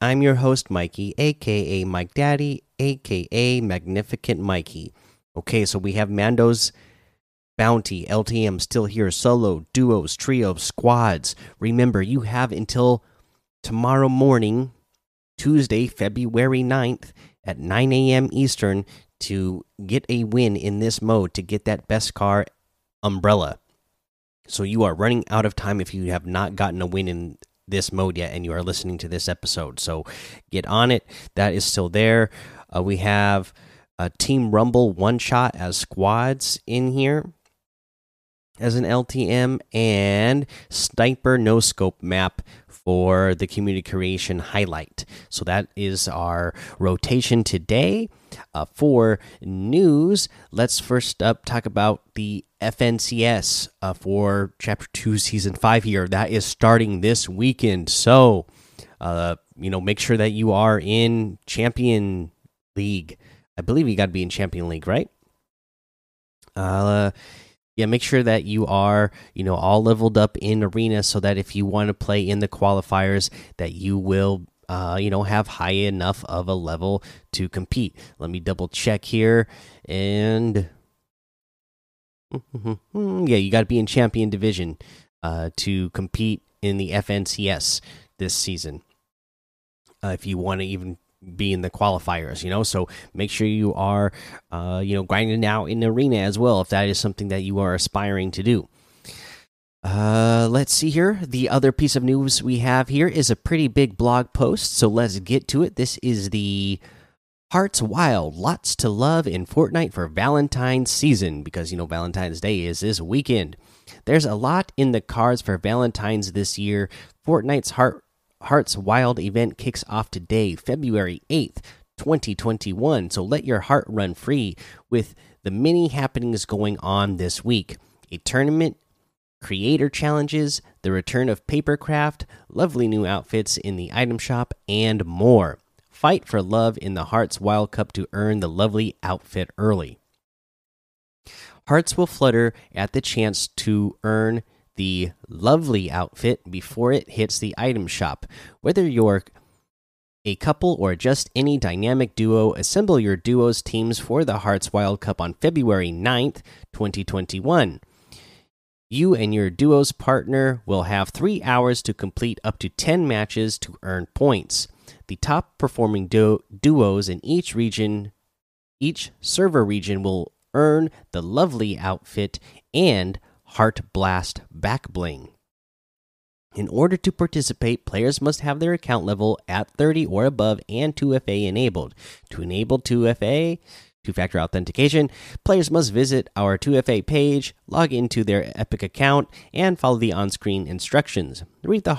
I'm your host, Mikey, aka Mike Daddy, aka Magnificent Mikey. Okay, so we have Mando's Bounty, LTM still here, solo, duos, trios, squads. Remember, you have until tomorrow morning, Tuesday, February 9th at 9 a.m. Eastern to get a win in this mode to get that Beskar umbrella. So you are running out of time if you have not gotten a win in this mode yet and you are listening to this episode. So get on it. That is still there. Uh, we have a Team Rumble one shot as squads in here as an LTM and Sniper No Scope map for the community creation highlight. So that is our rotation today. Uh, for news, let's first up talk about the FNCS uh, for Chapter 2, Season 5 here. That is starting this weekend. So, uh, you know, make sure that you are in Champion League. I believe you got to be in Champion League, right? Uh, yeah, make sure that you are, you know, all leveled up in arena so that if you want to play in the qualifiers, that you will uh, you know, have high enough of a level to compete. Let me double check here. And yeah, you got to be in champion division uh, to compete in the FNCS this season. Uh, if you want to even be in the qualifiers, you know, so make sure you are, uh, you know, grinding out in the arena as well if that is something that you are aspiring to do. Uh, let's see here. The other piece of news we have here is a pretty big blog post, so let's get to it. This is the Hearts Wild, lots to love in Fortnite for Valentine's season because you know Valentine's Day is this weekend. There's a lot in the cards for Valentine's this year. Fortnite's Heart Hearts Wild event kicks off today, February 8th, 2021. So let your heart run free with the many happenings going on this week. A tournament creator challenges, the return of papercraft, lovely new outfits in the item shop, and more. Fight for love in the Hearts Wild Cup to earn the lovely outfit early. Hearts will flutter at the chance to earn the lovely outfit before it hits the item shop. Whether you're a couple or just any dynamic duo, assemble your duos teams for the Hearts Wild Cup on February 9th, 2021. You and your duo's partner will have three hours to complete up to 10 matches to earn points. The top performing du duos in each region, each server region, will earn the lovely outfit and Heart Blast back bling. In order to participate, players must have their account level at 30 or above and 2FA enabled. To enable 2FA, two factor authentication, players must visit our 2FA page, log into their Epic account, and follow the on screen instructions. Read the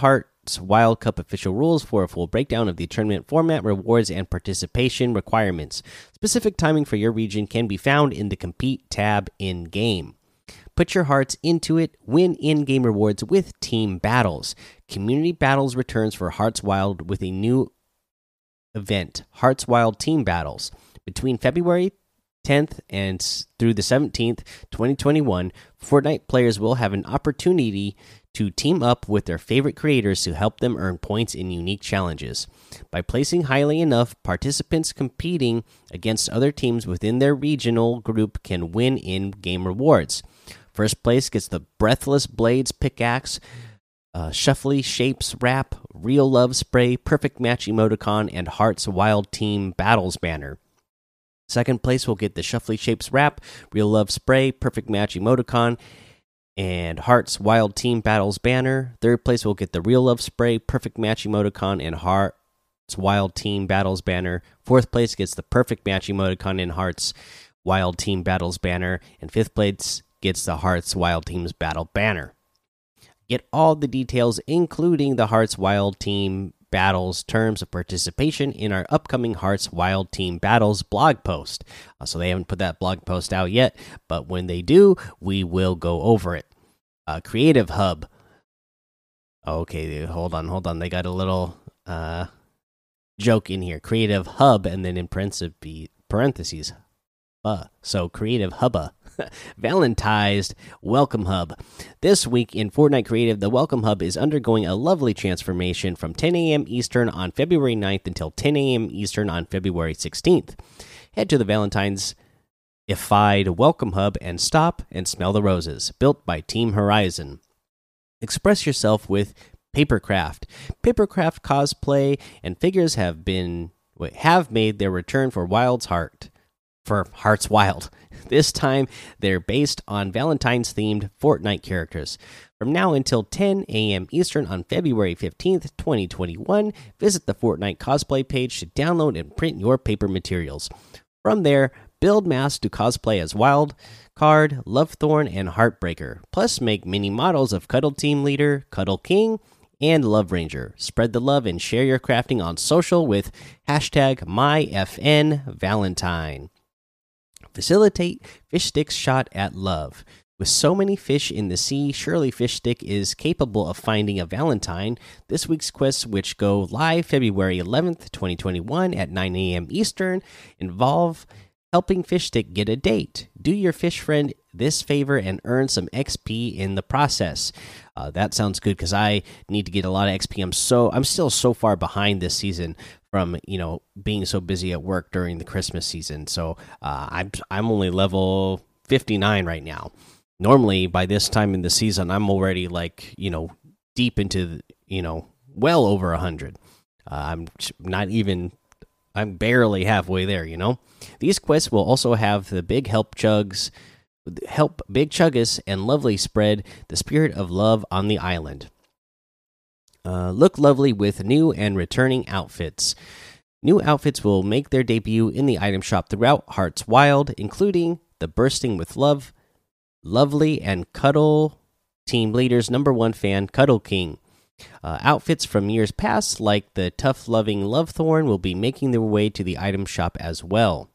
Wild Cup official rules for a full breakdown of the tournament format, rewards, and participation requirements. Specific timing for your region can be found in the Compete tab in game. Put your hearts into it. Win in game rewards with team battles. Community Battles returns for Hearts Wild with a new event Hearts Wild Team Battles. Between February 10th and through the 17th, 2021, Fortnite players will have an opportunity to team up with their favorite creators to help them earn points in unique challenges. By placing highly enough, participants competing against other teams within their regional group can win in game rewards. First place gets the Breathless Blades pickaxe, uh, Shuffly Shapes wrap, Real Love spray, Perfect Match emoticon, and Hearts Wild Team Battles banner. Second place will get the Shuffly Shapes wrap, Real Love Spray, Perfect Match emoticon, and Hearts Wild Team Battles banner. Third place will get the Real Love Spray, Perfect Match emoticon, and Hearts Wild Team Battles banner. Fourth place gets the Perfect Match emoticon and Hearts Wild Team Battles banner. And fifth place gets the Hearts Wild Teams Battle banner. Get all the details, including the Hearts Wild Team Battles terms of participation in our upcoming Hearts Wild Team Battles blog post. Uh, so they haven't put that blog post out yet, but when they do, we will go over it. Uh, Creative Hub. Okay, hold on, hold on. They got a little uh, joke in here. Creative Hub, and then in parentheses, uh, so Creative Hubba. Valentized Welcome Hub. This week in Fortnite Creative, the Welcome Hub is undergoing a lovely transformation from 10 a.m. Eastern on February 9th until 10 a.m. Eastern on February 16th. Head to the Valentine's Ified Welcome Hub and stop and smell the roses, built by Team Horizon. Express yourself with Papercraft. Papercraft cosplay and figures have been have made their return for Wild's Heart for Hearts Wild. This time, they're based on Valentine's themed Fortnite characters. From now until 10 a.m. Eastern on February 15th, 2021, visit the Fortnite cosplay page to download and print your paper materials. From there, build masks to cosplay as Wild, Card, Lovethorn, and Heartbreaker. Plus, make mini models of Cuddle Team Leader, Cuddle King, and Love Ranger. Spread the love and share your crafting on social with hashtag MyFNValentine. Facilitate fish stick's shot at love. With so many fish in the sea, surely Fish Stick is capable of finding a Valentine. This week's quests, which go live February 11th, 2021 at 9 a.m. Eastern, involve helping Fish Stick get a date. Do your fish friend this favor and earn some XP in the process. Uh, that sounds good because I need to get a lot of XP. I'm so I'm still so far behind this season from you know being so busy at work during the Christmas season. So uh, I'm I'm only level 59 right now. Normally by this time in the season I'm already like you know deep into you know well over a hundred. Uh, I'm not even I'm barely halfway there. You know these quests will also have the big help chugs. Help Big Chuggus and Lovely spread the spirit of love on the island. Uh, look lovely with new and returning outfits. New outfits will make their debut in the item shop throughout Hearts Wild, including the Bursting with Love, Lovely, and Cuddle team leaders number one fan, Cuddle King. Uh, outfits from years past, like the tough loving Lovethorn, will be making their way to the item shop as well.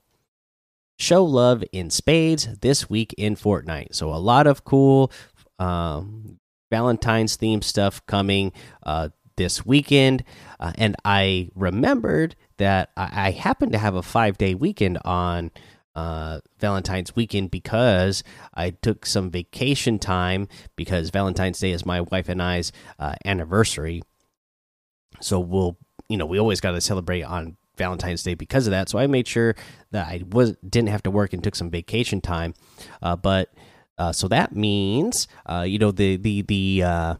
Show love in spades this week in Fortnite. So, a lot of cool um, Valentine's theme stuff coming uh, this weekend. Uh, and I remembered that I, I happened to have a five day weekend on uh, Valentine's weekend because I took some vacation time because Valentine's Day is my wife and I's uh, anniversary. So we'll, you know, we always got to celebrate on Valentine's Day because of that. So I made sure that I was didn't have to work and took some vacation time. Uh, but uh, so that means, uh, you know, the the the uh,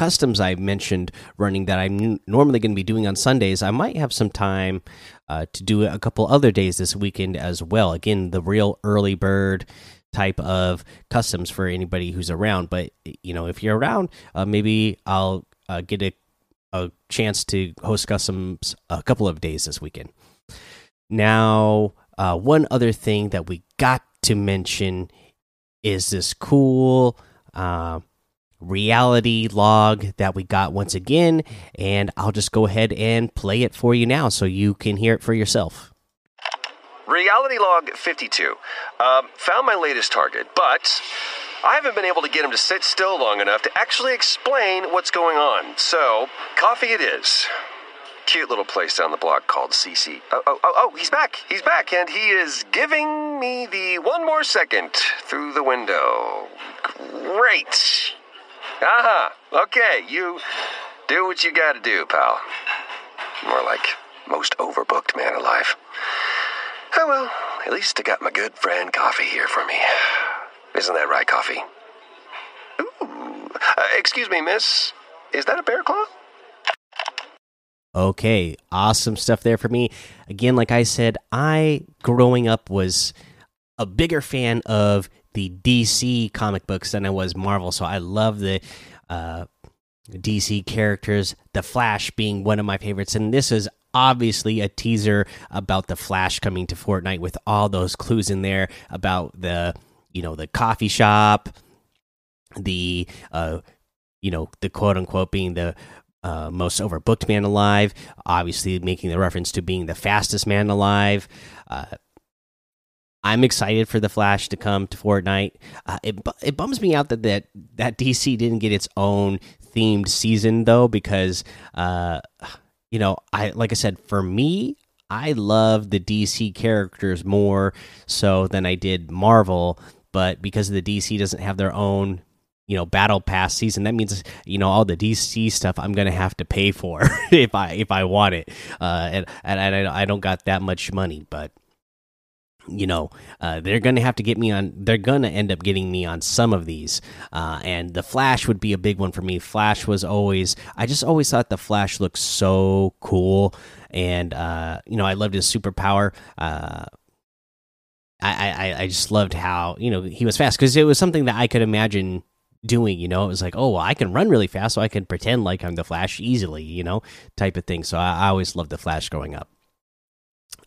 customs I mentioned running that I'm normally going to be doing on Sundays. I might have some time uh, to do a couple other days this weekend as well. Again, the real early bird type of customs for anybody who's around. But you know, if you're around, uh, maybe I'll uh, get a a chance to host customs a couple of days this weekend. Now, one other thing that we got to mention is this cool uh, reality log that we got once again. And I'll just go ahead and play it for you now so you can hear it for yourself. Reality log 52. Um, found my latest target, but I haven't been able to get him to sit still long enough to actually explain what's going on. So, coffee it is cute little place down the block called CC. Oh, oh, oh, oh, he's back. He's back, and he is giving me the one more second through the window. Great. Aha. Okay, you do what you gotta do, pal. More like most overbooked man alive. Oh well, at least I got my good friend Coffee here for me. Isn't that right, Coffee? Ooh. Uh, excuse me, miss. Is that a bear claw? Okay, awesome stuff there for me. Again, like I said, I growing up was a bigger fan of the DC comic books than I was Marvel, so I love the uh, DC characters. The Flash being one of my favorites, and this is obviously a teaser about the Flash coming to Fortnite with all those clues in there about the you know the coffee shop, the uh, you know the quote unquote being the uh, most overbooked man alive. Obviously, making the reference to being the fastest man alive. Uh, I'm excited for the Flash to come to Fortnite. Uh, it it bums me out that that that DC didn't get its own themed season though, because uh, you know, I like I said, for me, I love the DC characters more so than I did Marvel. But because the DC doesn't have their own you know battle pass season that means you know all the dc stuff i'm gonna have to pay for if i if i want it uh and, and I, I don't got that much money but you know uh, they're gonna have to get me on they're gonna end up getting me on some of these. Uh, and the flash would be a big one for me. Flash was always i just always thought the flash looked so cool. And uh, you know i loved his superpower. Uh, I, I, I just loved how you know he was fast. Because it was something that I could imagine doing you know? It was like oh well, i can run really fast so i can pretend like i'm the flash easily you know type of thing. So i, I always loved the flash growing up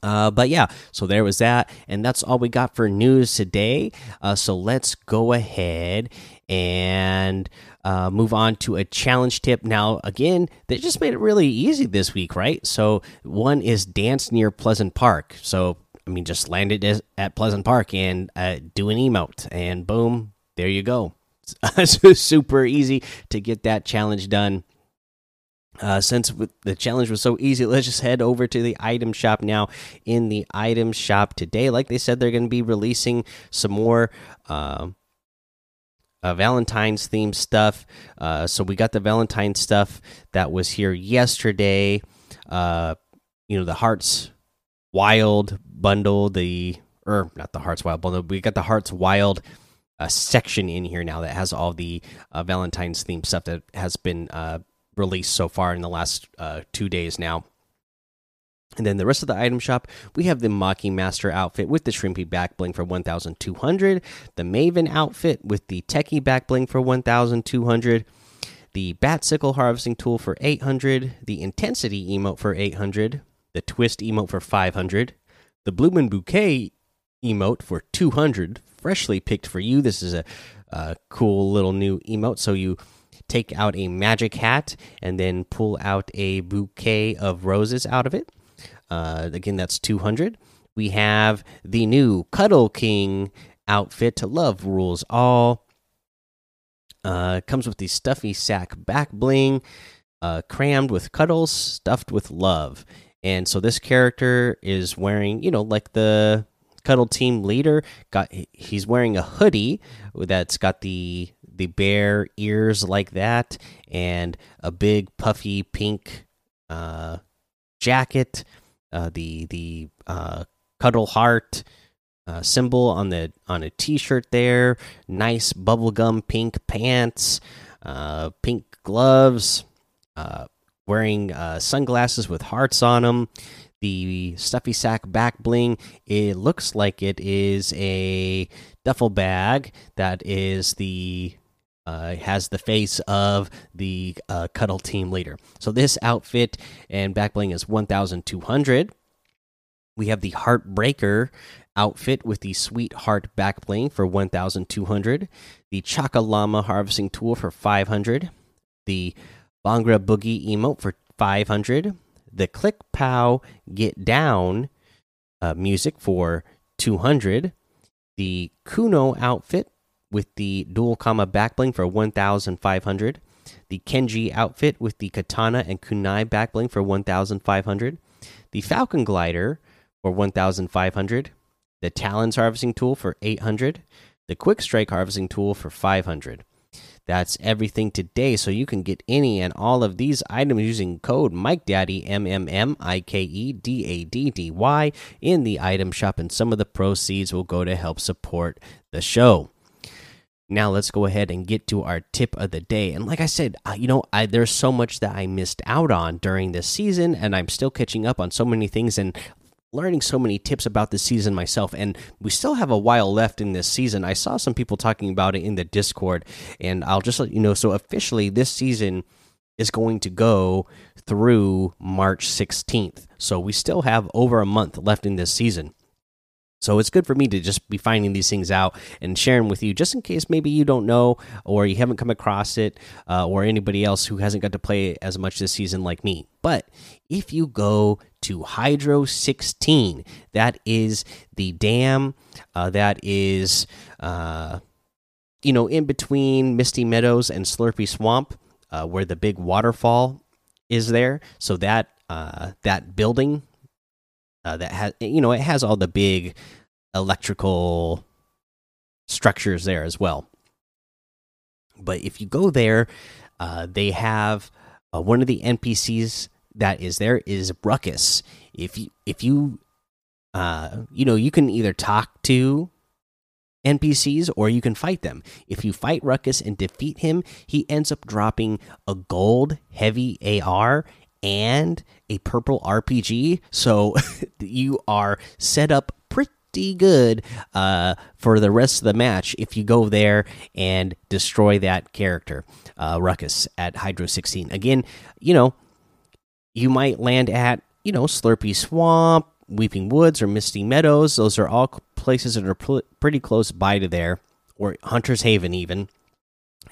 uh, but yeah, so there was that, and that's all we got for news today. Uh, so let's go ahead and uh, move on to a challenge tip. Now, again, they just made it really easy this week, right? So one is dance near Pleasant Park. So I mean, just land it at Pleasant Park and uh, do an emote, and boom, there you go. super easy to get that challenge done. Uh, since the challenge was so easy, let's just head over to the item shop now. In the item shop today, like they said, they're going to be releasing some more uh, uh, Valentine's themed stuff. Uh, so we got the Valentine stuff that was here yesterday. Uh, you know, the Hearts Wild bundle, the or not the Hearts Wild bundle. We got the Hearts Wild a section in here now that has all the uh, Valentine's theme stuff that has been uh, released so far in the last uh, two days now. And then the rest of the item shop, we have the Mocking Master outfit with the Shrimpy back bling for 1,200, the Maven outfit with the Techie back bling for 1,200, the Bat Sickle harvesting tool for 800, the Intensity emote for 800, the Twist emote for 500, the Bloomin' Bouquet emote for 200 freshly picked for you. This is a, a cool little new emote. So you take out a magic hat and then pull out a bouquet of roses out of it. Uh, again, that's 200. We have the new Cuddle King outfit to love rules all. Uh, comes with the stuffy sack back bling, uh, crammed with cuddles, stuffed with love. And so this character is wearing, you know, like the cuddle team leader got he's wearing a hoodie that's got the the bear ears like that and a big puffy pink uh, jacket uh, the the uh, cuddle heart uh, symbol on the on a t-shirt there nice bubblegum pink pants uh, pink gloves uh, wearing sunglasses with hearts on them the stuffy sack back bling it looks like it is a duffel bag that is the uh, has the face of the uh, cuddle team leader. So this outfit and back bling is 1200 we have the heartbreaker outfit with the sweetheart back bling for 1200 the chaka llama harvesting tool for 500 the Bhangra boogie emote for 500 the Click Pow Get Down uh, music for 200, the Kuno outfit with the dual comma backbling for 1500, the Kenji outfit with the katana and kunai backbling for 1500, the Falcon glider for 1500, the Talons harvesting tool for 800, the Quick Strike harvesting tool for 500. That's everything today. So you can get any and all of these items using code Mike Daddy M M M I K E D A D D Y in the item shop, and some of the proceeds will go to help support the show. Now let's go ahead and get to our tip of the day. And like I said, you know, I, there's so much that I missed out on during this season, and I'm still catching up on so many things. And learning so many tips about this season myself and we still have a while left in this season i saw some people talking about it in the discord and i'll just let you know so officially this season is going to go through march 16th so we still have over a month left in this season So it's good for me to just be finding these things out and sharing with you, just in case maybe you don't know or you haven't come across it, uh, or anybody else who hasn't got to play as much this season like me. But if you go to Hydro 16, that is the dam uh, that is, uh, you know, in between Misty Meadows and Slurpy Swamp, uh, where the big waterfall is there. So that uh, that building uh, that has you know it has all the big electrical structures there as well. But if you go there, uh, they have uh, one of the NPCs that is there is Ruckus. If you if you uh, you know you can either talk to NPCs or you can fight them. If you fight Ruckus and defeat him, he ends up dropping a gold heavy AR and a purple RPG. So you are set up pretty good uh, for the rest of the match if you go there and destroy that character, uh, Ruckus, at Hydro 16. Again, you know, you might land at, you know, Slurpy Swamp, Weeping Woods, or Misty Meadows. Those are all places that are pretty close by to there, or Hunter's Haven, even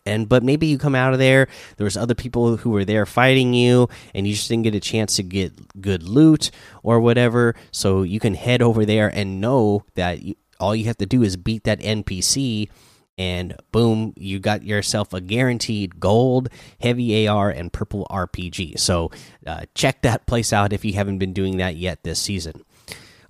and but maybe you come out of there there was other people who were there fighting you and you just didn't get a chance to get good loot or whatever. So you can head over there and know that you, all you have to do is beat that npc and boom you got yourself a guaranteed gold heavy ar and purple rpg so uh, check that place out if you haven't been doing that yet this season